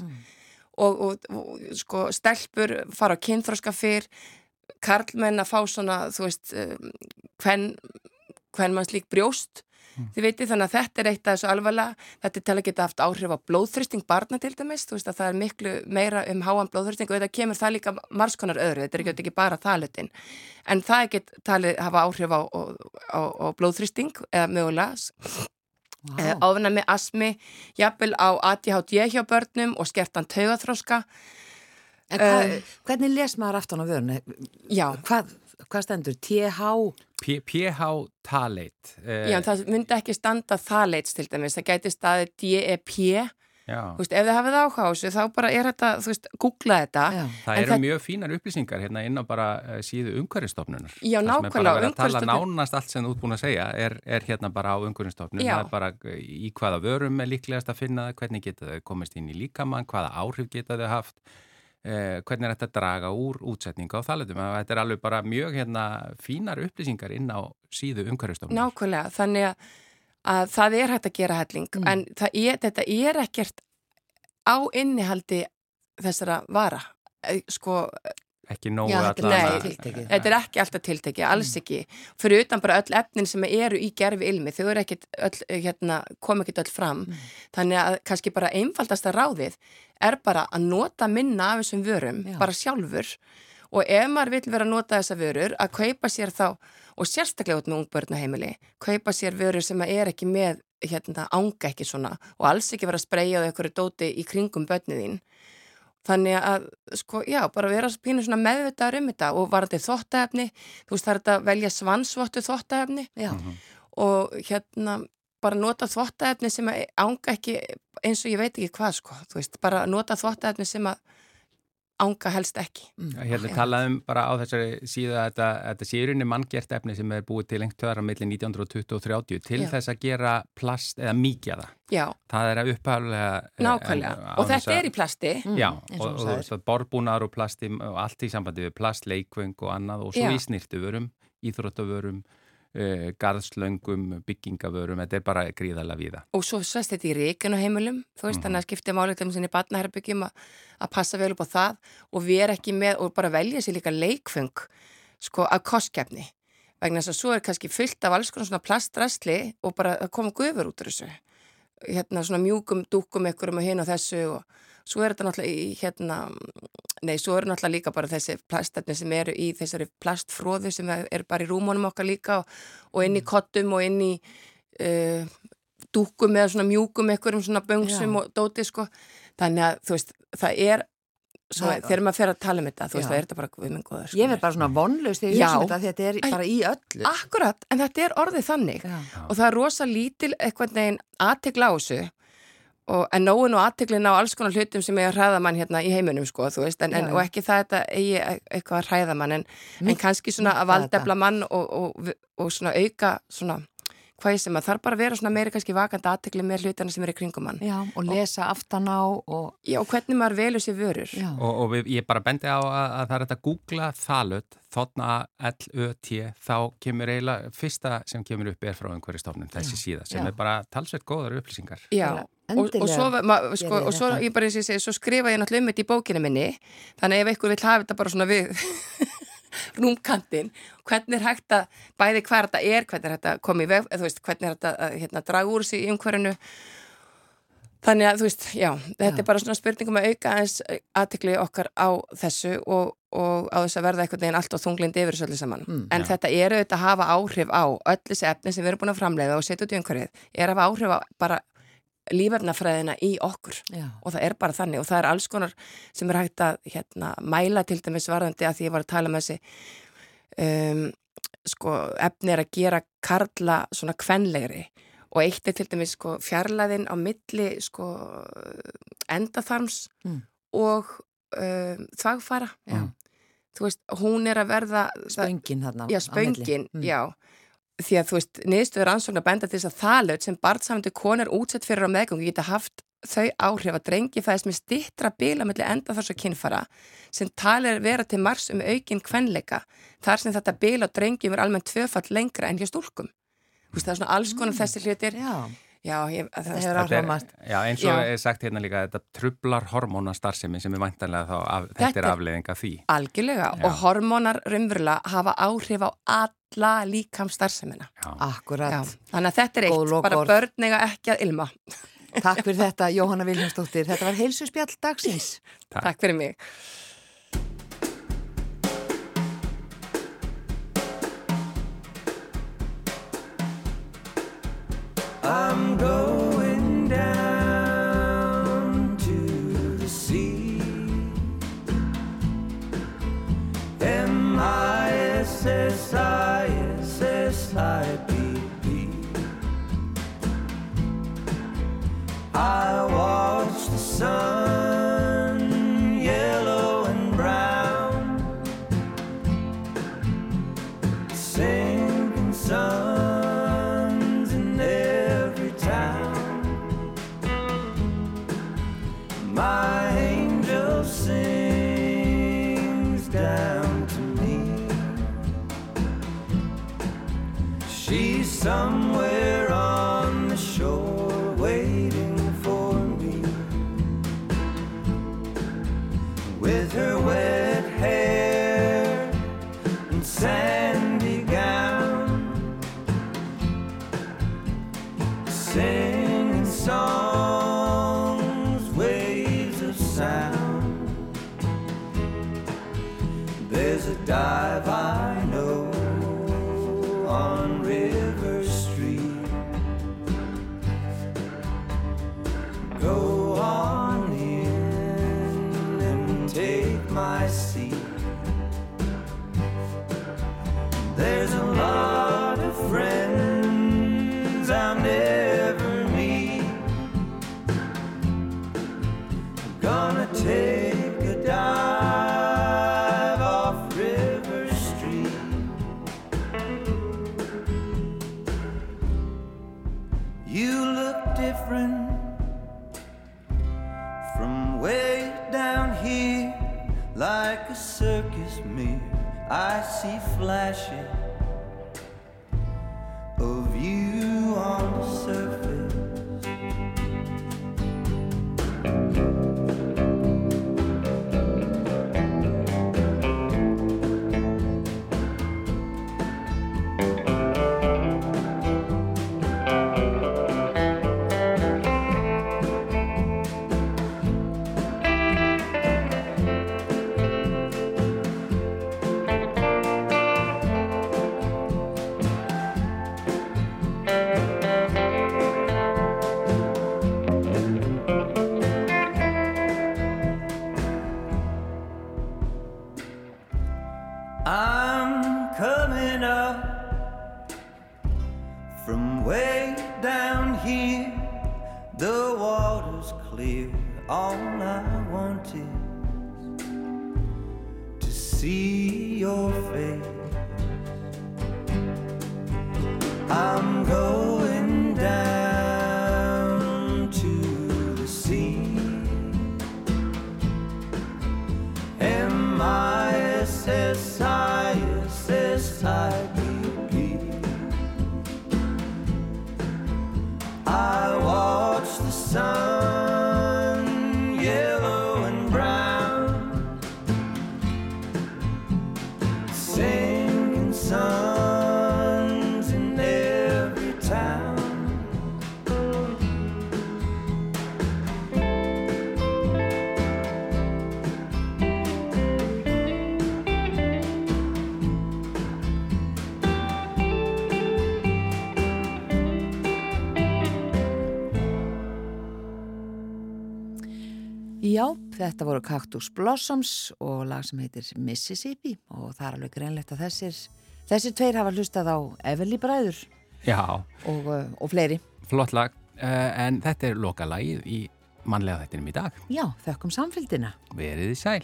Og, og, og sko stelpur fara á kynþróska fyrr karlmenn að fá svona þú veist um, hvern, hvern manns lík brjóst þið veitir þannig að þetta er eitt af þessu alvarlega. Þetta er til að geta haft áhrif á blóðþrýsting barna til dæmis, þú veist að það er miklu meira um háan blóðþrýsting og þetta kemur það líka margskonar öðru, þetta er ekki, ekki bara þalutin. En það ekki talið hafa áhrif á, á, á, á blóðþrýsting eða mögulega Vá. áfina með asmi, jafnvel á ADHD hjá börnum og skertan taugaþróska En hva, Um, hvernig les maður aftan á vörun? já, Hvað, hvað stendur? TH? P- PH Talate. eh, já, það myndi ekki standa þaleits til dæmis, það gæti staðið DEP já. Þú veist, ef þið hafið áhuga á þessu, þá bara er þetta, þú veist, googla þetta. Já. Það En eru það- mjög fínar upplýsingar hérna inn á bara uh, síðu umhverfistofnunar. Já, Það sem er nákvæmlega, bara verið að tala umhverfisstofnun- nánast allt sem þú ert búin að segja er, er hérna bara á umhverfistofnun. Já. Það er bara uh, í hvaða vörum er líklegast að finna það, hvernig geta þau komist inn í líkamann, hvaða áhrif geta þau haft, uh, hvernig er þetta að draga úr útsetninga á þalutum. Þetta er alveg bara mjög hérna fínar upplýsingar inn á síðu umhverfistofnunar. Nákvæmlega, þannig að, að það er hægt að gera helling, Mm. en það er, þetta er ekkert á innihaldi þessara vara. Eh, Sko, Ekki nógu Já, þetta Nei. alltaf tiltekið. þetta er ekki alltaf tiltekið, alls ekki. Fyrir utan bara öll efnin sem eru í gerfi ilmi, þau eru ekkit öll, hérna, kom ekkit öll fram. Þannig að kannski bara einfaldasta ráðið er bara að nota minna af þessum vörum, Já. bara sjálfur. Og ef maður vill vera að nota þessa vörur, að kaupa sér þá, og sérstaklega út með ungbörnaheimili, kaupa sér vörur sem að er ekki með, hérna, ánga ekki svona og alls ekki vera að spreyja á einhverju dóti í kringum börnið þín. Þannig að, sko, já, bara vera pínu svona meðvitaður um þetta og var þetta þóttaefni, þú veist það er þetta að velja svansvottu þóttaefni Já, og hérna bara nota þvottaefni sem að ánga ekki eins og ég veit ekki hvað sko, þú veist, bara nota þvottaefni sem að ánga helst ekki. Hérna talaðum bara á þessari síðu að þetta, þetta sé í rauninni manngert efni sem er búið til lengt töðar á milli 1920 og 30 til Já. þess að gera plast eða mikja það. Já, Það er að upphæflega... nákvæmlega. Og þetta er í plasti. Já, eins og og, þú og, sagðir. og borbúnar og plasti og allt í sambandi við plast, leikvöng og annað og svo Já. í snirtuvörum, íþróttavörum, uh, garðslöngum, byggingavörum, þetta er bara gríðarlega víða. Og svo svæst þetta í ríkinu heimilum, þú veist, þannig að skipta máleiklum sinni barnaherbyggjum að, að passa vel upp á það og erum ekki með og bara velja sér líka leikfeng sko af kostkefni vegna þess að svo er kannski fullt af alls konar svona plastrastli og bara að koma gufur út úr þessu. Hérna svona mjúkum dúkum ekkurum og hinn og þessu og svo er þetta náttúrulega í hérna nei, svo eru náttúrulega líka bara þessi plastefni sem eru í þessari plastfróðu sem er bara í rúmónum okkar líka og, og inn í kottum og inn í uh, dúkum eða svona mjúkum ekkurum svona böngsum Já. og dóti sko þannig að þú veist, það er svo, Það- þegar maður fer að tala um þetta, þú veist, Já. það er þetta bara við minn góður sko. ég verð bara svona vonlaust þegar ég hugsa um þetta þetta er bara í öllu. Akkurat, en þetta er orðið þannig Já. og það er rosa lítil eitthvað neginn aðtegla á þessu og, en nógu nú aðteglin á alls konar hlutum sem er að hræða mann hérna í heiminum sko, veist, en, en, og ekki það þetta eigi eitthvað að hræða mann en, en kannski svona að valdefla mann og, og, og svona auka svona, hvað ég sem að þarf bara að vera svona meiri kannski vakandi aðtegli með hlutana sem er í kringum mann. Já, og lesa aftan á og Já, og hvernig maður velur sér vörur. já, Og, og við, ég bara bendi á að, að það er þetta að googla þalut, þotna L-Ö-T, þá kemur eiginlega, fyrsta sem kemur upp er frá einhverju stofnun, þessi síða, sem Já. er bara talsveit góðar upplýsingar. Já, Bara og, og endilega svo, ma, sko, og svo, ég bara, eins og ég segi, svo skrifa ég náttúrulega um þetta í bókinu minni, þannig ef einhver vil hafa þetta bara svona við rúmkantinn, hvernig er hægt að bæði hvað þetta er, hvernig er hægt að koma í veg, eða veist, hvernig er hægt að hérna, draga úr sig í umhverfinu þannig að þú veist, já, þetta Já. er bara svona spurningum að auka aðeins aðtekli okkar á þessu og, og á þess að verða einhvern veginn allt og þunglind yfir þessu öllu saman, Mm, en já. þetta er auðvitað að hafa áhrif á öll þessi efni sem við erum búin að framleiða og setja út í umhverfið, er að hafa áhrif á bara lífefnafræðina í okkur. Já, og það er bara þannig. Og það er alls konar sem er hægt að hérna, mæla til dæmis varðandi að því ég var að tala með þessi um, sko, efni er að gera karla svona kvenlegri. Og eitt er til dæmis sko, fjarlæðin á milli sko, endatharms Mm. og um, þvagfæra. Já, þú veist, hún er að verða spöngin þarna Já, á milli. spöngin, Mm. Því að þú veist, niðurstöður rannsóknar benda til þess að þalaut sem barnsamandi konur útsett fyrir á meðgöngu geta haft þau áhrif að drengi fæðist með stittra bíla mellir enda þess að kynfara sem talir er vera til mars um aukin kvenleika þar sem þetta bíla á drengjum er almennt tvöfall lengra en hjá stúlkum. Þú veist, það er svona alls konar þessi hlutir. Mm. Já, Já, ég, það, Þetta hefur er, margt. já, eins og Já. er sagt hérna líka, þetta trublar hormónastarfsemi sem er væntanlega þá, af, þetta, Þetta er er- afleiðing af því. algjörlega Já. og hormónar raunverulega hafa áhrif á alla líkamstarfsemina. Akkurat. Já, þannig að þetta er Góð eitt, bara lokaorð. börn eiga ekki að ilma. Takk fyrir þetta, Jóhanna Viljánsdóttir. Þetta var heilsuspjall dagsins. Takk. Takk fyrir mig. I'm going down to the sea. M I S S I S S I P P. I I watch the sun, Já, þetta voru Cactus Blossoms og lag sem heitir Mississippi og það er alveg greinlegt að þessir þessir tveir hafa hlustað á Everly Bræður Já. og, eh, og fleiri. Flott lag, eh, en þetta er loka lagið í manlega þettinum í dag. Já, þökkum samfélgina Verið í sæl.